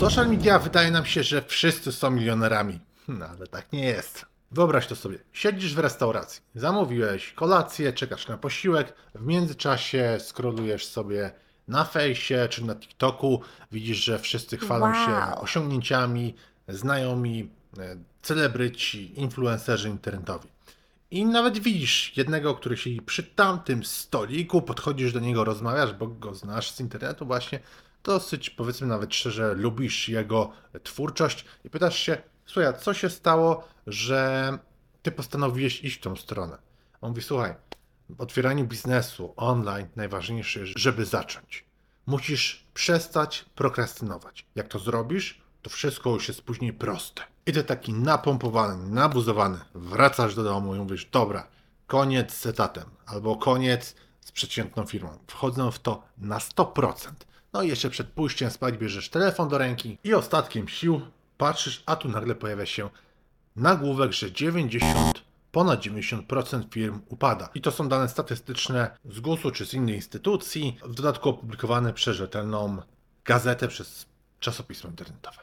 social media wydaje nam się, że wszyscy są milionerami. No, ale tak nie jest. Wyobraź to sobie. Siedzisz w restauracji, zamówiłeś kolację, czekasz na posiłek, w międzyczasie scrollujesz sobie na fejsie czy na TikToku, widzisz, że wszyscy chwalą się Wow. osiągnięciami, znajomi, e, celebryci, influencerzy internetowi. I nawet widzisz jednego, który siedzi przy tamtym stoliku, podchodzisz do niego, rozmawiasz, bo go znasz z internetu właśnie, dosyć powiedzmy nawet szczerze lubisz jego twórczość i pytasz się, słuchaj, co się stało, że ty postanowiłeś iść w tą stronę? On mówi, słuchaj, w otwieraniu biznesu online najważniejsze, żeby zacząć. Musisz przestać prokrastynować. Jak to zrobisz, to wszystko już jest później proste. I ty taki napompowany, nabuzowany, wracasz do domu i mówisz, dobra, koniec z etatem, albo koniec z przeciętną firmą. Wchodzę w to na 100%. No i jeszcze przed pójściem spać bierzesz telefon do ręki i ostatkiem sił patrzysz, a tu nagle pojawia się nagłówek, że 90, ponad 90% firm upada. I to są dane statystyczne z GUS-u czy z innej instytucji, w dodatku opublikowane przez rzetelną gazetę, przez czasopismo internetowe.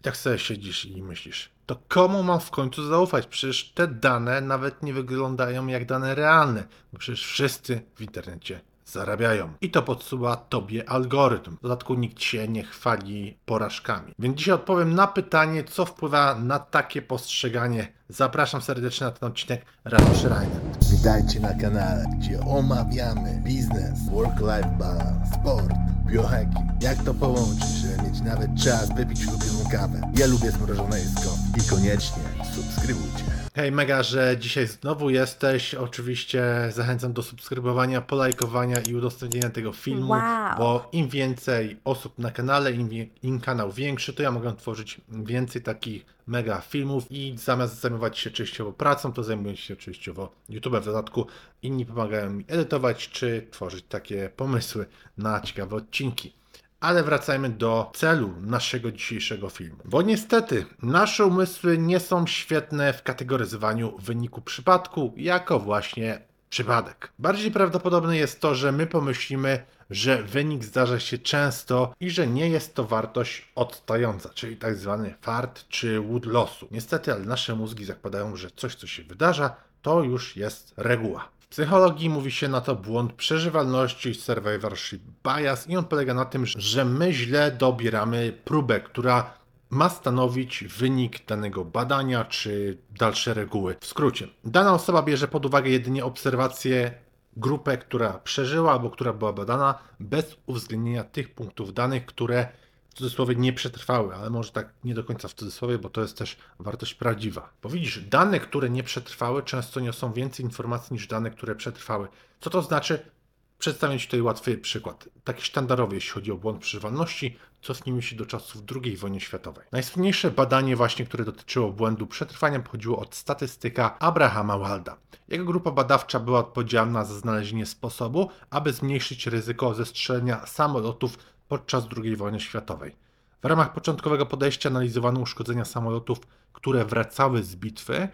I tak sobie siedzisz i myślisz, to komu mam w końcu zaufać? Przecież te dane nawet nie wyglądają jak dane realne, bo przecież wszyscy w internecie zarabiają. I to podsuwa tobie algorytm. W dodatku nikt się nie chwali porażkami. Więc dzisiaj odpowiem na pytanie, co wpływa na takie postrzeganie. Zapraszam serdecznie na ten odcinek Rano Szrajner. Witajcie na kanale, gdzie omawiamy biznes, work-life balance, sport, biohacking. Jak to połączyć, żeby mieć nawet czas wypić ulubioną kawę. Ja lubię zmrożone jedzko. I koniecznie subskrybujcie. Hej, mega, że dzisiaj znowu jesteś. Oczywiście zachęcam do subskrybowania, polajkowania i udostępnienia tego filmu, Wow. bo im więcej osób na kanale, im, im kanał większy, to ja mogę tworzyć więcej takich mega filmów i zamiast zajmować się częściowo pracą, to zajmuję się częściowo YouTube. W dodatku inni pomagają mi edytować czy tworzyć takie pomysły na ciekawe odcinki. Ale wracajmy do celu naszego dzisiejszego filmu. Bo niestety nasze umysły nie są świetne w kategoryzowaniu wyniku przypadku jako właśnie przypadek. Bardziej prawdopodobne jest to, że my pomyślimy, że wynik zdarza się często i że nie jest to wartość odstająca, czyli tak zwany fart czy łód losu. Niestety, ale nasze mózgi zakładają, że coś, co się wydarza, to już jest reguła. Psychologii mówi się na to błąd przeżywalności, survivorship bias i on polega na tym, że my źle dobieramy próbę, która ma stanowić wynik danego badania czy dalsze reguły. W skrócie, dana osoba bierze pod uwagę jedynie obserwację grupę, która przeżyła albo która była badana, bez uwzględnienia tych punktów danych, które w cudzysłowie nie przetrwały, ale może tak nie do końca w cudzysłowie, bo to jest też wartość prawdziwa. Bo widzisz, dane, które nie przetrwały, często niosą więcej informacji niż dane, które przetrwały. Co to znaczy? Przedstawię Ci tutaj łatwy przykład. Taki sztandarowy, jeśli chodzi o błąd przeżywalności, cofnijmy się do czasów II wojny światowej. Najsłynniejsze badanie właśnie, które dotyczyło błędu przetrwania, pochodziło od statystyka Abrahama Walda. Jego grupa badawcza była odpowiedzialna za znalezienie sposobu, aby zmniejszyć ryzyko zestrzelenia samolotów podczas II wojny światowej. W ramach początkowego podejścia analizowano uszkodzenia samolotów, które wracały z bitwy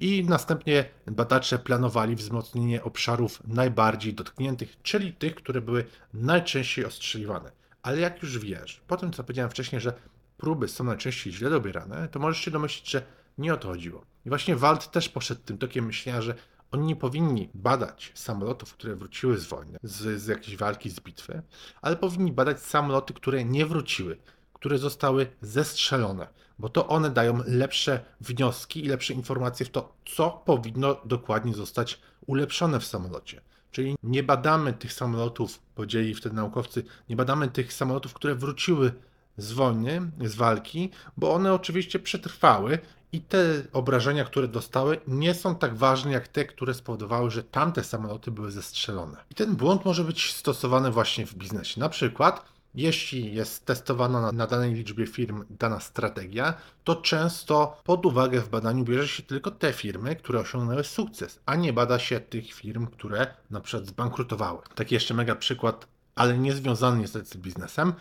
i następnie badacze planowali wzmocnienie obszarów najbardziej dotkniętych, czyli tych, które były najczęściej ostrzeliwane. Ale jak już wiesz, po tym co powiedziałem wcześniej, że próby są najczęściej źle dobierane, to możesz się domyślić, że nie o to chodziło. I właśnie Wald też poszedł tym tokiem myślenia, że oni nie powinni badać samolotów, które wróciły z wojny, z, z jakiejś walki, z bitwy, ale powinni badać samoloty, które nie wróciły, które zostały zestrzelone, bo to one dają lepsze wnioski i lepsze informacje w to, co powinno dokładnie zostać ulepszone w samolocie. Czyli nie badamy tych samolotów, powiedzieli wtedy naukowcy, nie badamy tych samolotów, które wróciły z wojny, z walki, bo one oczywiście przetrwały i te obrażenia, które dostały, nie są tak ważne jak te, które spowodowały, że tamte samoloty były zestrzelone. I ten błąd może być stosowany właśnie w biznesie. Na przykład, jeśli jest testowana na, na danej liczbie firm dana strategia, to często pod uwagę w badaniu bierze się tylko te firmy, które osiągnęły sukces, a nie bada się tych firm, które na przykład zbankrutowały. Taki jeszcze mega przykład, ale nie związany niestety z biznesem,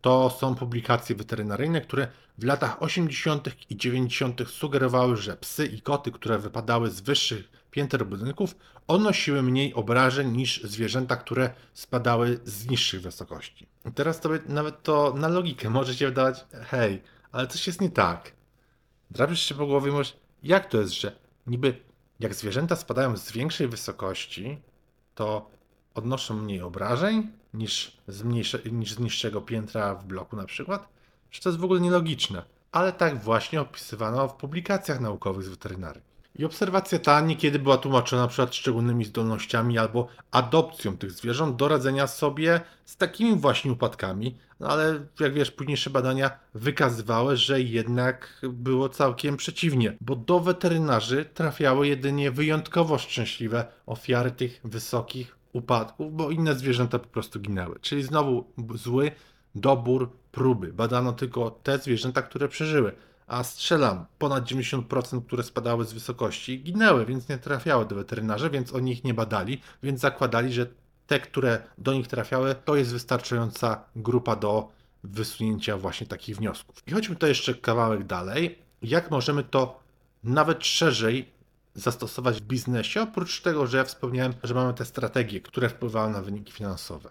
to są publikacje weterynaryjne, które w latach 80. i 90. sugerowały, że psy i koty, które wypadały z wyższych pięter budynków odnosiły mniej obrażeń niż zwierzęta, które spadały z niższych wysokości. I teraz tobie nawet to na logikę może się wydawać, hej, ale coś jest nie tak. Drapiesz się po głowie i jak to jest, że niby jak zwierzęta spadają z większej wysokości, to odnoszą mniej obrażeń niż z, mniejsze, niż z niższego piętra w bloku na przykład? Że to jest w ogóle nielogiczne. Ale tak właśnie opisywano w publikacjach naukowych z weterynarii. I obserwacja ta niekiedy była tłumaczona na przykład szczególnymi zdolnościami albo adopcją tych zwierząt do radzenia sobie z takimi właśnie upadkami, no ale jak wiesz, późniejsze badania wykazywały, że jednak było całkiem przeciwnie, bo do weterynarzy trafiały jedynie wyjątkowo szczęśliwe ofiary tych wysokich upadków, bo inne zwierzęta po prostu ginęły. Czyli znowu zły dobór próby. Badano tylko te zwierzęta, które przeżyły. A strzelam, ponad 90%, które spadały z wysokości, ginęły, więc nie trafiały do weterynarzy, więc oni ich nie badali, więc zakładali, że te, które do nich trafiały, to jest wystarczająca grupa do wysunięcia właśnie takich wniosków. I chodźmy to jeszcze kawałek dalej. Jak możemy to nawet szerzej zastosować w biznesie, oprócz tego, że ja wspomniałem, że mamy te strategie, które wpływają na wyniki finansowe.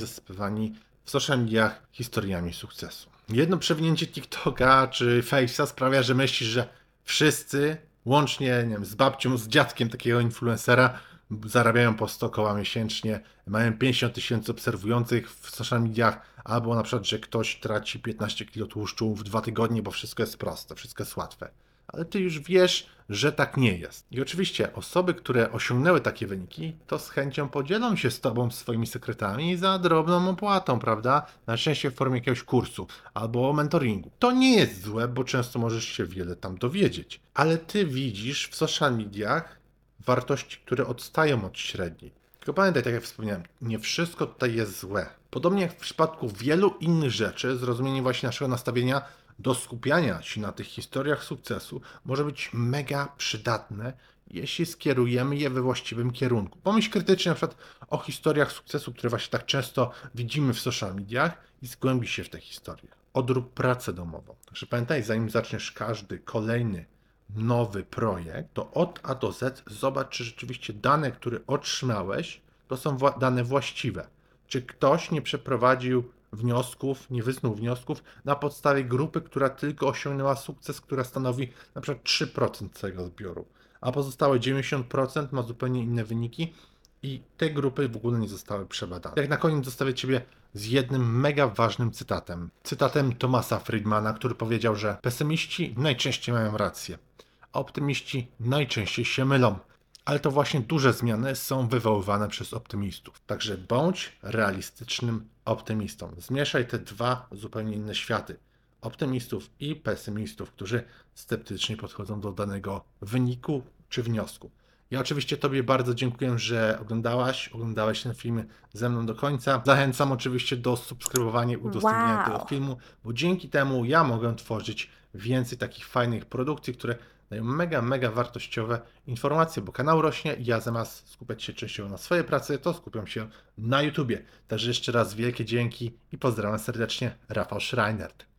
zasypywani w social mediach historiami sukcesu. Jedno przewinięcie TikToka czy Face'a sprawia, że myślisz, że wszyscy, łącznie nie wiem, z babcią, z dziadkiem takiego influencera, zarabiają po 100 koła miesięcznie, mają 50 tysięcy obserwujących w social mediach, albo na przykład, że ktoś traci 15 kg tłuszczu w dwa tygodnie, bo wszystko jest proste, wszystko jest łatwe ale ty już wiesz, że tak nie jest. I oczywiście osoby, które osiągnęły takie wyniki, to z chęcią podzielą się z tobą swoimi sekretami za drobną opłatą, prawda? Najczęściej w formie jakiegoś kursu albo mentoringu. To nie jest złe, bo często możesz się wiele tam dowiedzieć. Ale ty widzisz w social mediach wartości, które odstają od średniej. Tylko pamiętaj, tak jak wspomniałem, nie wszystko tutaj jest złe. Podobnie jak w przypadku wielu innych rzeczy, zrozumienie właśnie naszego nastawienia do skupiania się na tych historiach sukcesu może być mega przydatne, jeśli skierujemy je we właściwym kierunku. Pomyśl krytycznie na przykład o historiach sukcesu, które właśnie tak często widzimy w social mediach i zgłębi się w te historie. Odrób pracę domową. Także pamiętaj, zanim zaczniesz każdy kolejny nowy projekt, to od A do Z zobacz, czy rzeczywiście dane, które otrzymałeś, to są dane właściwe. Czy ktoś nie przeprowadził wniosków, nie wysnuł wniosków na podstawie grupy, która tylko osiągnęła sukces, która stanowi na przykład 3% całego zbioru, a pozostałe 90% ma zupełnie inne wyniki i te grupy w ogóle nie zostały przebadane. Jak na koniec zostawię Ciebie z jednym mega ważnym cytatem. Cytatem Thomasa Friedmana, który powiedział, że pesymiści najczęściej mają rację, a optymiści najczęściej się mylą ale to właśnie duże zmiany są wywoływane przez optymistów. Także bądź realistycznym optymistą. Zmieszaj te dwa zupełnie inne światy. Optymistów i pesymistów, którzy sceptycznie podchodzą do danego wyniku czy wniosku. Ja oczywiście Tobie bardzo dziękuję, że oglądałaś, oglądałeś ten film ze mną do końca. Zachęcam oczywiście do subskrybowania i udostępniania Wow. tego filmu, bo dzięki temu ja mogę tworzyć więcej takich fajnych produkcji, które dają mega, mega wartościowe informacje, bo kanał rośnie i ja zamiast skupiać się częściowo na swojej pracy, to skupiam się na YouTubie. Także jeszcze raz wielkie dzięki i pozdrawiam serdecznie, Rafał Schreinert.